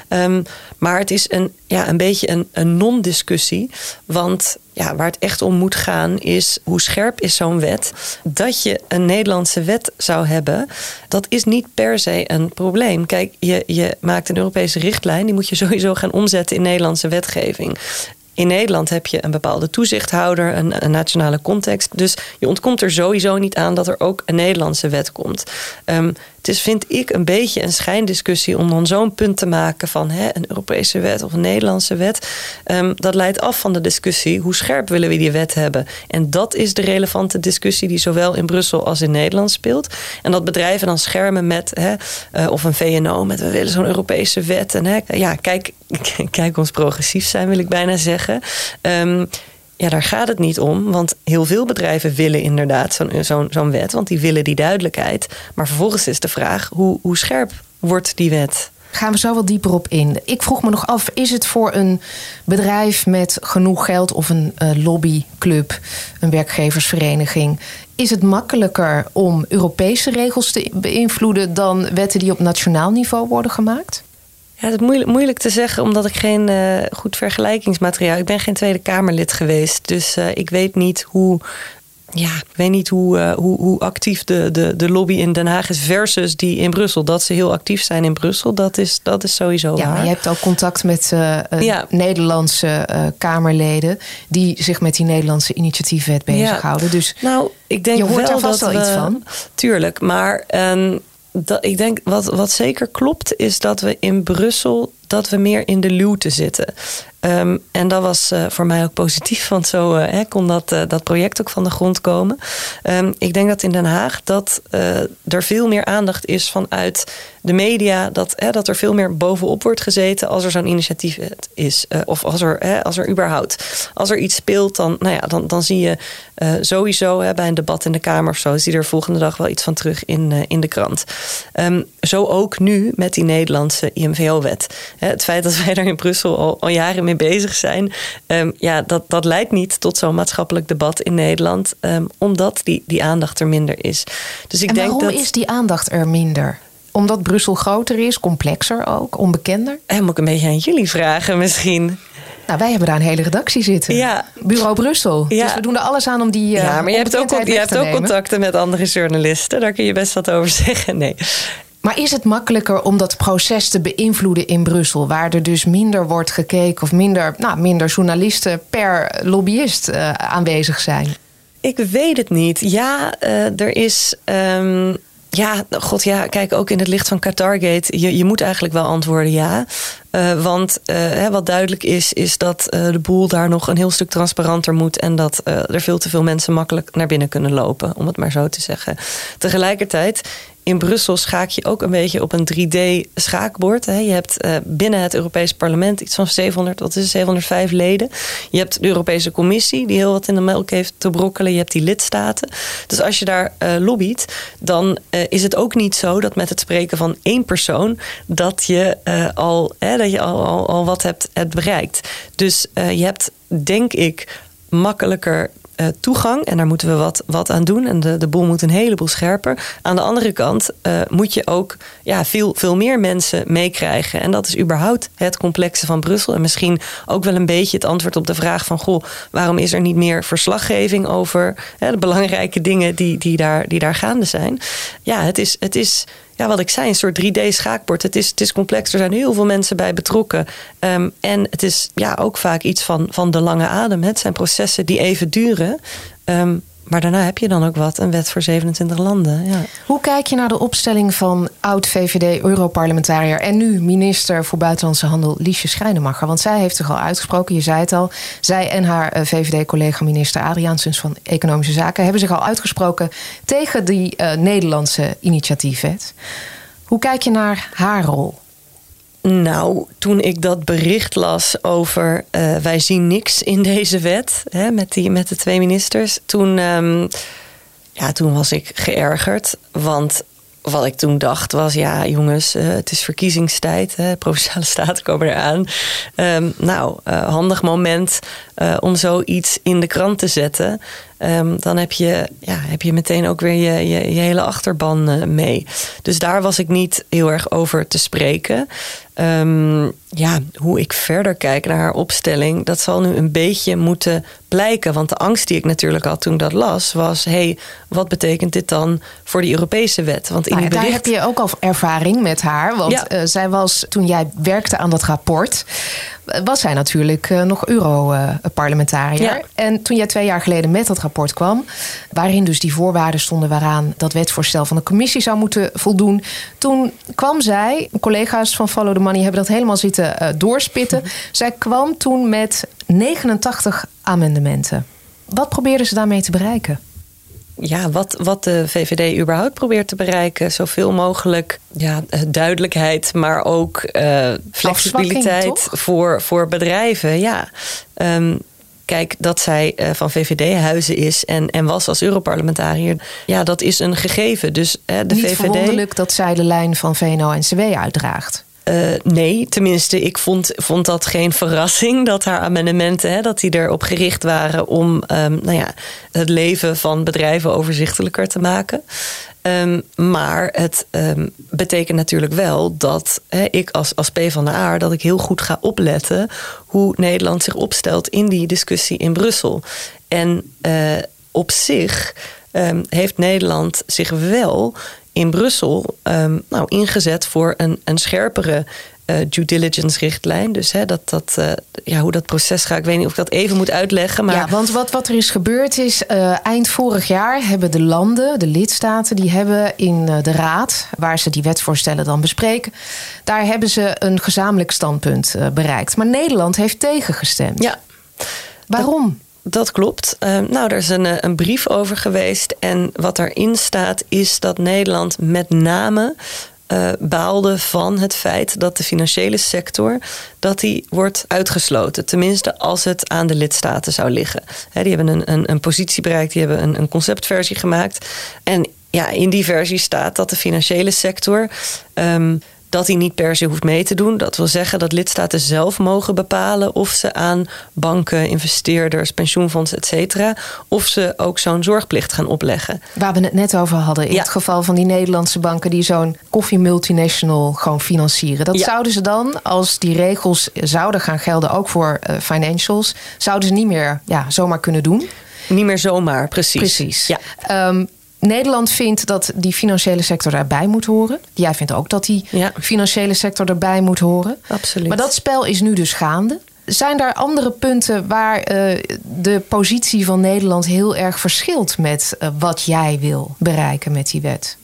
Um, maar het is een, ja, een beetje een, non-discussie. Want ja, waar het echt om moet gaan is hoe scherp is zo'n wet. Dat je een Nederlandse wet zou hebben, dat is niet per se een probleem. Kijk, je, je maakt een Europese richtlijn, die moet je sowieso gaan omzetten in Nederlandse wetgeving. In Nederland heb je een bepaalde toezichthouder, een, nationale context. Dus je ontkomt er sowieso niet aan dat er ook een Nederlandse wet komt. Um, het is, vind ik, een beetje een schijndiscussie om dan zo'n punt te maken van hè, een Europese wet of een Nederlandse wet. Um, dat leidt af van de discussie hoe scherp willen we die wet hebben. En dat is de relevante discussie die zowel in Brussel als in Nederland speelt. En dat bedrijven dan schermen met, hè, uh, of een VNO met we willen zo'n Europese wet. En hè, ja, kijk, kijk ons progressief zijn, wil ik bijna zeggen. Um, ja, daar gaat het niet om. Want heel veel bedrijven willen inderdaad zo'n zo'n zo'n wet. Want die willen die duidelijkheid. Maar vervolgens is de vraag: hoe, hoe scherp wordt die wet? Gaan we zo wat dieper op in. Ik vroeg me nog af: is het voor een bedrijf met genoeg geld of een uh, lobbyclub, een werkgeversvereniging, is het makkelijker om Europese regels te beïnvloeden dan wetten die op nationaal niveau worden gemaakt? Ja, het is moeilijk, moeilijk te zeggen, omdat ik geen uh, goed vergelijkingsmateriaal. Ik ben geen Tweede Kamerlid geweest, dus uh, ik weet niet hoe. Ja, ik weet niet hoe, uh, hoe, hoe actief de, de, de lobby in Den Haag is versus die in Brussel. Dat ze heel actief zijn in Brussel, dat is, dat is sowieso. Ja, waar. maar je hebt ook contact met ja. Nederlandse Kamerleden die zich met die Nederlandse initiatiefwet bezighouden. Ja. Dus nou, ik denk je hoort wel daar vast dat wel we, iets van. Tuurlijk, maar. Um, dat, ik denk wat, wat zeker klopt, is dat we in Brussel dat we meer in de luwte zitten. Um, en dat was uh, voor mij ook positief, want zo hè, kon dat, uh, dat project ook van de grond komen. Um, ik denk dat in Den Haag dat er veel meer aandacht is vanuit de media, dat, dat er veel meer bovenop wordt gezeten als er zo'n initiatief is. of als er, als er überhaupt, als er iets speelt, dan, nou ja, dan, dan zie je sowieso bij een debat in de Kamer of zo, zie er volgende dag wel iets van terug in, in de krant. Um, zo ook nu met die Nederlandse IMVO-wet het feit dat wij daar in Brussel al, al jaren mee bezig zijn, um, ja, dat, dat leidt niet tot zo'n maatschappelijk debat in Nederland, um, omdat die, die aandacht er minder is. Dus ik en denk waarom dat, is die aandacht er minder? Omdat Brussel groter is, complexer ook, onbekender? En moet ik een beetje aan jullie vragen misschien. Nou, wij hebben daar een hele redactie zitten. Ja. Bureau Brussel. Ja. Dus we doen er alles aan om die. Uh, ja, maar je hebt ook, je hebt ook contacten met andere journalisten. Daar kun je best wat over zeggen. Nee. Maar is het makkelijker om dat proces te beïnvloeden in Brussel, waar er dus minder wordt gekeken of minder, nou, minder journalisten per lobbyist uh, aanwezig zijn? Ik weet het niet. Ja, uh, er is. Um, ja, god ja, kijk ook in het licht van Qatargate. Je, je moet eigenlijk wel antwoorden ja. Uh, want uh, wat duidelijk is, is dat de boel daar nog een heel stuk transparanter moet. En dat er veel te veel mensen makkelijk naar binnen kunnen lopen, om het maar zo te zeggen. Tegelijkertijd in Brussel schaak je ook een beetje op een 3D-schaakbord. Je hebt uh, binnen het Europees Parlement iets van 700, wat is het, 705 leden. Je hebt de Europese Commissie, die heel wat in de melk heeft te brokkelen. Je hebt die lidstaten. Dus als je daar uh, lobbyt, dan uh, is het ook niet zo dat met het spreken van één persoon dat je al, dat je al, al, al wat hebt, hebt bereikt. Dus je hebt, denk ik, makkelijker uh, toegang. En daar moeten we wat, wat aan doen. En de, de boel moet een heleboel scherper. Aan de andere kant uh, moet je ook ja, veel, veel meer mensen meekrijgen. En dat is überhaupt het complexe van Brussel. En misschien ook wel een beetje het antwoord op de vraag van... goh, waarom is er niet meer verslaggeving over de belangrijke dingen die, die, daar, die daar gaande zijn? Ja, het is... Het is ja, wat ik zei, een soort 3D-schaakbord. Het is, het is complex, er zijn heel veel mensen bij betrokken. Um, en het is ja, ook vaak iets van, van de lange adem. Het zijn processen die even duren. Um, maar daarna heb je dan ook wat, een wet voor 27 landen. Ja. Hoe kijk je naar de opstelling van oud-VVD-Europarlementariër... en nu minister voor Buitenlandse Handel Liesje Schrijnemacher? Want zij heeft zich al uitgesproken, je zei het al. Zij en haar eh, VVD-collega minister Adriaansens van Economische Zaken... hebben zich al uitgesproken tegen die uh, Nederlandse initiatiefwet. Hoe kijk je naar haar rol? Nou, toen ik dat bericht las over uh, wij zien niks in deze wet hè, met, die, met de twee ministers, toen, um, ja, toen was ik geërgerd. Want wat ik toen dacht was, ja jongens, uh, het is verkiezingstijd. Hè, Provinciale Staten komen eraan. Um, nou, uh, handig moment uh, om zoiets in de krant te zetten. Um, dan heb je, ja, heb je meteen ook weer je, je, je hele achterban mee. Dus daar was ik niet heel erg over te spreken. Um, ja, hoe ik verder kijk naar haar opstelling, dat zal nu een beetje moeten blijken. Want de angst die ik natuurlijk had toen ik dat las, was: hé, hey, wat betekent dit dan voor die Europese wet? Want in nou, bericht... Daar heb je ook al ervaring met haar. Want ja. uh, zij was, toen jij werkte aan dat rapport, was zij natuurlijk uh, nog Europarlementariër. Ja. En toen jij twee jaar geleden met dat rapport kwam, waarin dus die voorwaarden stonden waaraan dat wetsvoorstel van de commissie zou moeten voldoen, toen kwam zij, collega's van Follow the Money hebben dat helemaal zitten uh, doorspitten. Mm -hmm. Zij kwam toen met 89 amendementen. Wat probeerden ze daarmee te bereiken? Ja, wat, wat de VVD überhaupt probeert te bereiken. Zoveel mogelijk ja, duidelijkheid, maar ook uh, flexibiliteit voor, voor bedrijven. Ja. Um, kijk, dat zij uh, van VVD-huizen is en, en was als Europarlementariër, ja, dat is een gegeven. Dus uh, de Niet VVD. verwonderlijk dat zij de lijn van VNO-NCW uitdraagt. Uh, nee, tenminste, ik vond, vond dat geen verrassing dat haar amendementen hè, dat die erop gericht waren om um, nou ja, het leven van bedrijven overzichtelijker te maken. Um, maar het um, betekent natuurlijk wel dat ik als, als P van de A dat ik heel goed ga opletten hoe Nederland zich opstelt in die discussie in Brussel. En uh, op zich heeft Nederland zich wel in Brussel um, nou, ingezet voor een, een scherpere uh, due diligence richtlijn. Dus hè, dat, dat, uh, ja, hoe dat proces gaat, ik weet niet of ik dat even moet uitleggen. Maar... Ja, want wat, wat er is gebeurd is, uh, eind vorig jaar hebben de landen, de lidstaten, die hebben in de raad, waar ze die wetsvoorstellen dan bespreken, daar hebben ze een gezamenlijk standpunt bereikt. Maar Nederland heeft tegengestemd. Ja. Waarom? Dat klopt. Uh, nou, er is een, een, brief over geweest. En wat erin staat is dat Nederland met name uh, baalde van het feit dat de financiële sector dat die wordt uitgesloten. Tenminste, als het aan de lidstaten zou liggen. He, die hebben een, een, een, positie bereikt, die hebben een, een conceptversie gemaakt. En ja, in die versie staat dat de financiële sector. Um, dat hij niet per se hoeft mee te doen. Dat wil zeggen dat lidstaten zelf mogen bepalen of ze aan banken, investeerders, pensioenfondsen, et cetera, of ze ook zo'n zorgplicht gaan opleggen. Waar we het net over hadden, in ja. het geval van die Nederlandse banken die zo'n koffiemultinational gewoon financieren. Dat ja. zouden ze dan, als die regels zouden gaan gelden ook voor uh, financials, zouden ze niet meer ja, zomaar kunnen doen. Niet meer zomaar, precies. Precies. Ja. Um, Nederland vindt dat die financiële sector daarbij moet horen. Jij vindt ook dat die ja. financiële sector erbij moet horen. Absoluut. Maar dat spel is nu dus gaande. Zijn er andere punten waar uh, de positie van Nederland heel erg verschilt met uh, wat jij wil bereiken met die wet?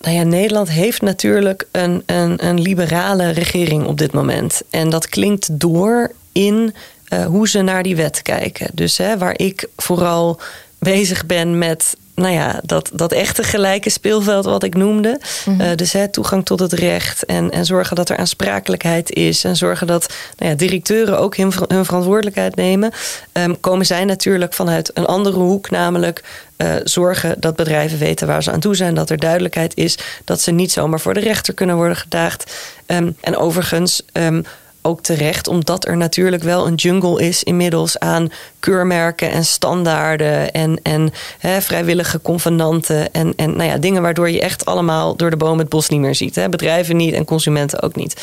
Nou ja, Nederland heeft natuurlijk een, een, een liberale regering op dit moment. En dat klinkt door in uh, hoe ze naar die wet kijken. Dus hè, waar ik vooral bezig ben met nou ja, dat, dat echte gelijke speelveld wat ik noemde. Mm-hmm. Uh, dus hè, toegang tot het recht en, en zorgen dat er aansprakelijkheid is. En zorgen dat nou ja, directeuren ook hun, hun verantwoordelijkheid nemen. Um, komen zij natuurlijk vanuit een andere hoek, namelijk uh, zorgen dat bedrijven weten waar ze aan toe zijn. Dat er duidelijkheid is dat ze niet zomaar voor de rechter kunnen worden gedaagd. Um, en overigens. Um, ook terecht, omdat er natuurlijk wel een jungle is inmiddels aan keurmerken en standaarden en, en hè, vrijwillige convenanten en, en nou ja, dingen waardoor je echt allemaal door de boom het bos niet meer ziet. Hè. Bedrijven niet en consumenten ook niet.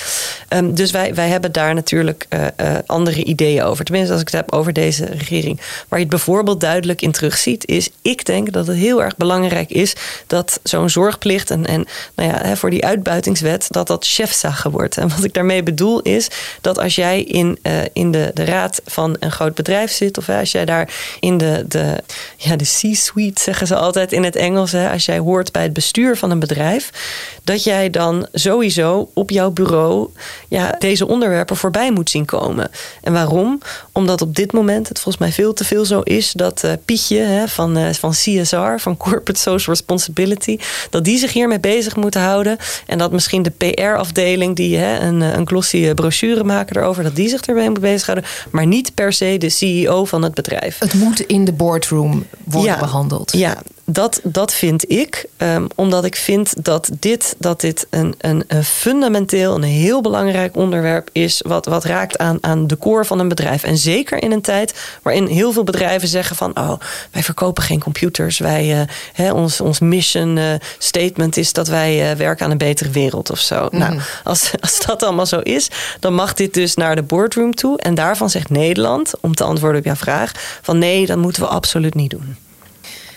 Um, dus wij, wij hebben daar natuurlijk uh, uh, andere ideeën over. Tenminste, als ik het heb over deze regering. Waar je het bijvoorbeeld duidelijk in terugziet, is ik denk dat het heel erg belangrijk is dat zo'n zorgplicht en, en nou ja, hè, voor die uitbuitingswet, dat dat chefzage wordt. En wat ik daarmee bedoel is dat als jij in, uh, in de, de raad van een groot bedrijf zit of Als jij daar in de, de, ja, de C-suite, zeggen ze altijd in het Engels, hè, als jij hoort bij het bestuur van een bedrijf, dat jij dan sowieso op jouw bureau ja, deze onderwerpen voorbij moet zien komen. En waarom? Omdat op dit moment het volgens mij veel te veel zo is dat uh, Pietje hè, van, uh, van CSR, van Corporate Social Responsibility, dat die zich hiermee bezig moeten houden. En dat misschien de PR-afdeling, die hè, een, eh, een glossy brochure maken erover, dat die zich ermee moet bezighouden. Maar niet per se de CEO van het bedrijf. Het moet in de boardroom worden behandeld. Ja, dat, dat vind ik. Um, omdat ik vind dat dit, dat dit een, een, een, fundamenteel, een heel belangrijk onderwerp is. Wat, wat raakt aan, aan de core van een bedrijf. En zeker in een tijd waarin heel veel bedrijven zeggen van oh, wij verkopen geen computers. Wij, uh, ons, ons mission uh, statement is dat wij uh, werken aan een betere wereld of zo. Mm. Nou, als, als dat allemaal zo is, dan mag dit dus naar de boardroom toe. En daarvan zegt Nederland, om te antwoorden op jouw vraag, van nee, dat moeten we absoluut niet doen.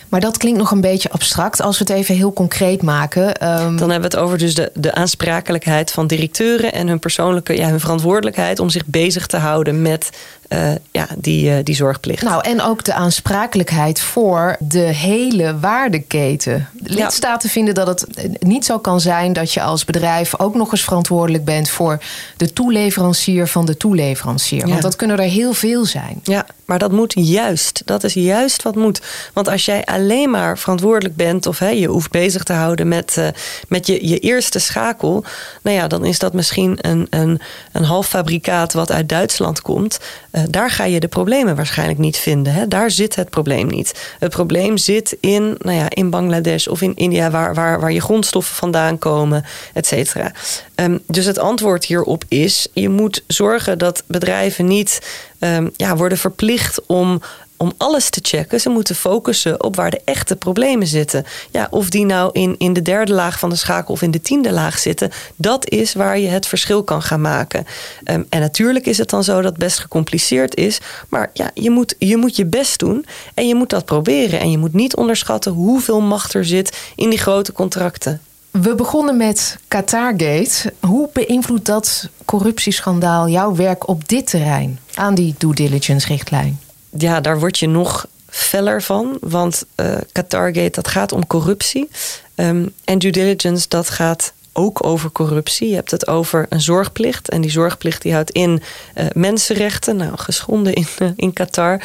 Maar dat klinkt nog een beetje abstract. Als we het even heel concreet maken. Um... Dan hebben we het over dus de, de aansprakelijkheid van directeuren en hun persoonlijke, ja, hun verantwoordelijkheid om zich bezig te houden met uh, ja, die, uh, die zorgplicht. Nou, en ook de aansprakelijkheid voor de hele waardeketen. De lidstaten vinden dat het niet zo kan zijn dat je als bedrijf ook nog eens verantwoordelijk bent voor de toeleverancier van de toeleverancier. Want dat kunnen er heel veel zijn. Ja, maar dat moet juist. Dat is juist wat moet. Want als jij alleen maar verantwoordelijk bent of hè, je hoeft bezig te houden met, uh, met je, je eerste schakel, nou ja, dan is dat misschien een, een, een halffabrikaat wat uit Duitsland komt. Uh, daar ga je de problemen waarschijnlijk niet vinden. Hè? Daar zit het probleem niet. Het probleem zit in, nou ja, in Bangladesh of in India, waar, waar, waar je grondstoffen vandaan komen, et cetera. Um, dus het antwoord hierop is: je moet zorgen dat bedrijven niet um, ja, worden verplicht om om alles te checken. Ze moeten focussen op waar de echte problemen zitten. Ja, of die nou in, in de derde laag van de schakel of in de tiende laag zitten, dat is waar je het verschil kan gaan maken. Um, en natuurlijk is het dan zo dat het best gecompliceerd is. Maar ja, je moet, je moet je best doen en je moet dat proberen. En je moet niet onderschatten hoeveel macht er zit in die grote contracten. We begonnen met Qatargate. Hoe beïnvloedt dat corruptieschandaal jouw werk op dit terrein aan die due diligence richtlijn? ja, daar word je nog feller van. Want uh, Qatargate, dat gaat om corruptie. Um, en due diligence, dat gaat ook over corruptie. Je hebt het over een zorgplicht. En die zorgplicht die houdt in uh, mensenrechten, nou, geschonden in, uh, in Qatar.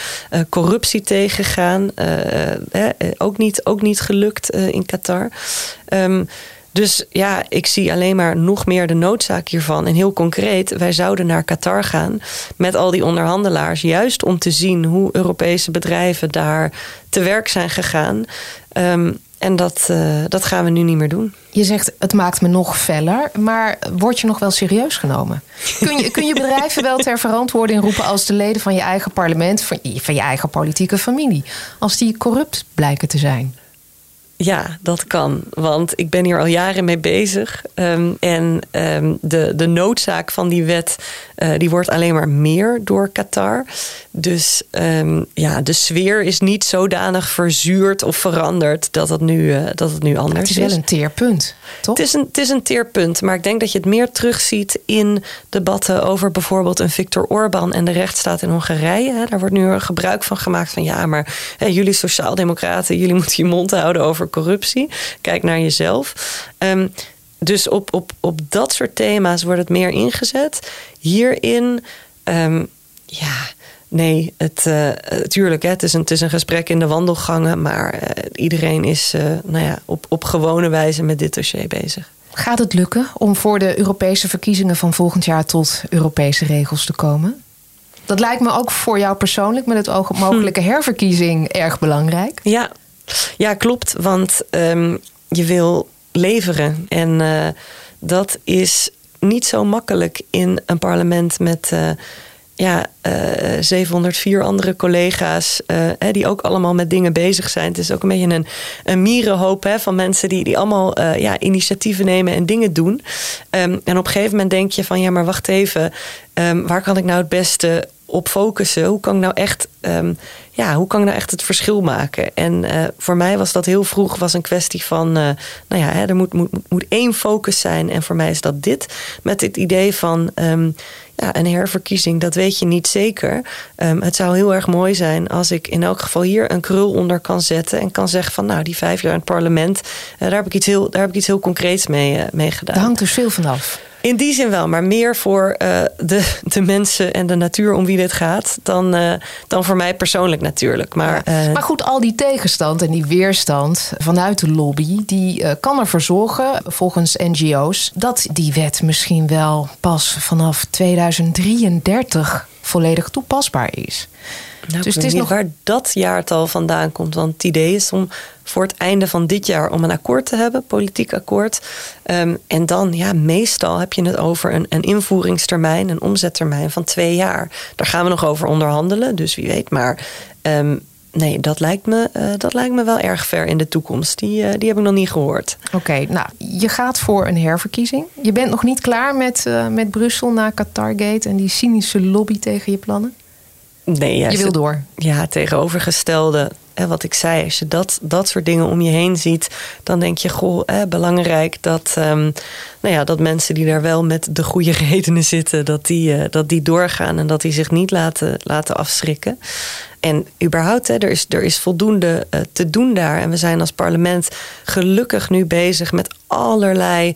Corruptie tegengaan, ook, niet, ook niet gelukt in Qatar. Um, dus ja, ik zie alleen maar nog meer de noodzaak hiervan. En heel concreet, wij zouden naar Qatar gaan met al die onderhandelaars, juist om te zien hoe Europese bedrijven daar te werk zijn gegaan. Um, en dat, uh, dat gaan we nu niet meer doen. Je zegt het maakt me nog feller, maar word je nog wel serieus genomen? Kun je, kun je bedrijven wel ter verantwoording roepen als de leden van je eigen parlement, van, van je eigen politieke familie, als die corrupt blijken te zijn? Ja, dat kan. Want ik ben hier al jaren mee bezig. Um, en um, de, de noodzaak van die wet uh, die wordt alleen maar meer door Qatar. Dus um, ja, de sfeer is niet zodanig verzuurd of veranderd dat het nu, uh, dat het nu anders is. het is wel een teerpunt, toch? Het is, een, het is een teerpunt. Maar ik denk dat je het meer terugziet in debatten over bijvoorbeeld een Viktor Orban en de rechtsstaat in Hongarije. Daar wordt nu gebruik van gemaakt van ja, maar hè, jullie sociaaldemocraten, jullie moeten je mond houden over corruptie. Kijk naar jezelf. Um, dus op, op, op dat soort thema's wordt het meer ingezet. Hierin, um, ja, nee, het, uh, tuurlijk, hè, het, is een, het is een gesprek in de wandelgangen. Maar uh, iedereen is uh, nou ja, op, op gewone wijze met dit dossier bezig. Gaat het lukken om voor de Europese verkiezingen van volgend jaar tot Europese regels te komen? Dat lijkt me ook voor jou persoonlijk met het oog op mogelijke herverkiezing erg belangrijk. Ja, ja, klopt. Want um, je wil leveren. En uh, dat is niet zo makkelijk in een parlement met. Uh, ja, uh, eh, 704 andere collega's uh, die ook allemaal met dingen bezig zijn. Het is ook een beetje een, een mierenhoop hè, van mensen die, die allemaal ja, initiatieven nemen en dingen doen. Um, en op een gegeven moment denk je van ja, maar wacht even, um, waar kan ik nou het beste op focussen. Hoe kan ik nou echt, ehm, ja, hoe kan ik nou echt het verschil maken? En uh, voor mij was dat heel vroeg was een kwestie van, uh, nou ja, hè, er moet, moet, moet één focus zijn. En voor mij is dat dit. Met het idee van, um, ja, een herverkiezing, dat weet je niet zeker. Um, het zou heel erg mooi zijn als ik in elk geval hier een krul onder kan zetten. En kan zeggen van, nou, die vijf jaar in het parlement, uh, daar, heb ik iets heel, daar heb ik iets heel concreets mee, mee gedaan. Daar hangt dus veel vanaf. In die zin wel, maar meer voor uh, de, de mensen en de natuur om wie dit gaat dan, uh, dan voor mij persoonlijk natuurlijk. Maar, ja. uh, maar goed, al die tegenstand en die weerstand vanuit de lobby, die kan ervoor zorgen, volgens NGO's, dat die wet misschien wel pas vanaf 2033 volledig toepasbaar is. Nou, dus het is nog waar dat jaartal vandaan komt. Want het idee is om voor het einde van dit jaar om een akkoord te hebben, politiek akkoord. Um, en dan, ja, meestal heb je het over een, een invoeringstermijn, een omzettermijn van twee jaar. Daar gaan we nog over onderhandelen, dus wie weet. Maar um, nee, dat lijkt, me, uh, dat lijkt me wel erg ver in de toekomst. Die, uh, die heb ik nog niet gehoord. Oké, okay, nou, je gaat voor een herverkiezing. Je bent nog niet klaar met, uh, met Brussel na Qatargate en die cynische lobby tegen je plannen? Nee, ja, je wil door. Ja, tegenovergestelde. En wat ik zei, als je dat, dat soort dingen om je heen ziet, dan denk je, goh, eh, belangrijk dat, um, nou ja, dat mensen die daar wel met de goede redenen zitten, dat die, uh, dat die doorgaan en dat die zich niet laten, laten afschrikken. En überhaupt, hè, er, is, er is voldoende uh, te doen daar. En we zijn als parlement gelukkig nu bezig met allerlei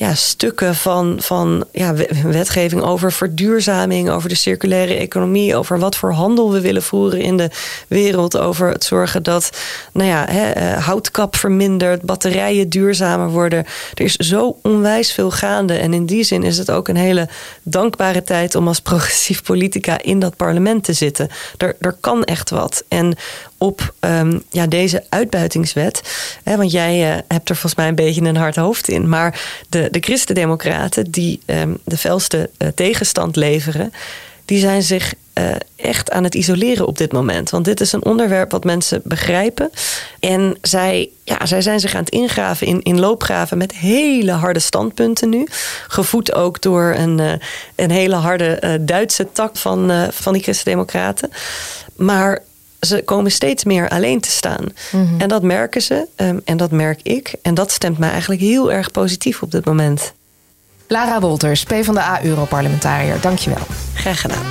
ja, stukken van, van ja, wetgeving over verduurzaming, over de circulaire economie, over wat voor handel we willen voeren in de wereld, over het zorgen dat nou ja, hè, houtkap vermindert, batterijen duurzamer worden. Er is zo onwijs veel gaande. En in die zin is het ook een hele dankbare tijd om als progressief politica in dat parlement te zitten. Er, er kan echt wat. En op um, ja, deze uitbuitingswet. Hè, want jij uh, hebt er volgens mij een beetje een hard hoofd in. Maar de, de christendemocraten die um, de felste uh, tegenstand leveren... die zijn zich uh, echt aan het isoleren op dit moment. Want dit is een onderwerp wat mensen begrijpen. En zij, ja, zij zijn zich aan het ingraven in, in loopgraven met hele harde standpunten nu. Gevoed ook door een, een hele harde Duitse tak van, van die christendemocraten. Maar ze komen steeds meer alleen te staan. Mm -hmm. En dat merken ze um, en dat merk ik. En dat stemt mij eigenlijk heel erg positief op dit moment. Lara Wolters, PvdA-Europarlementariër, dankjewel. Graag gedaan.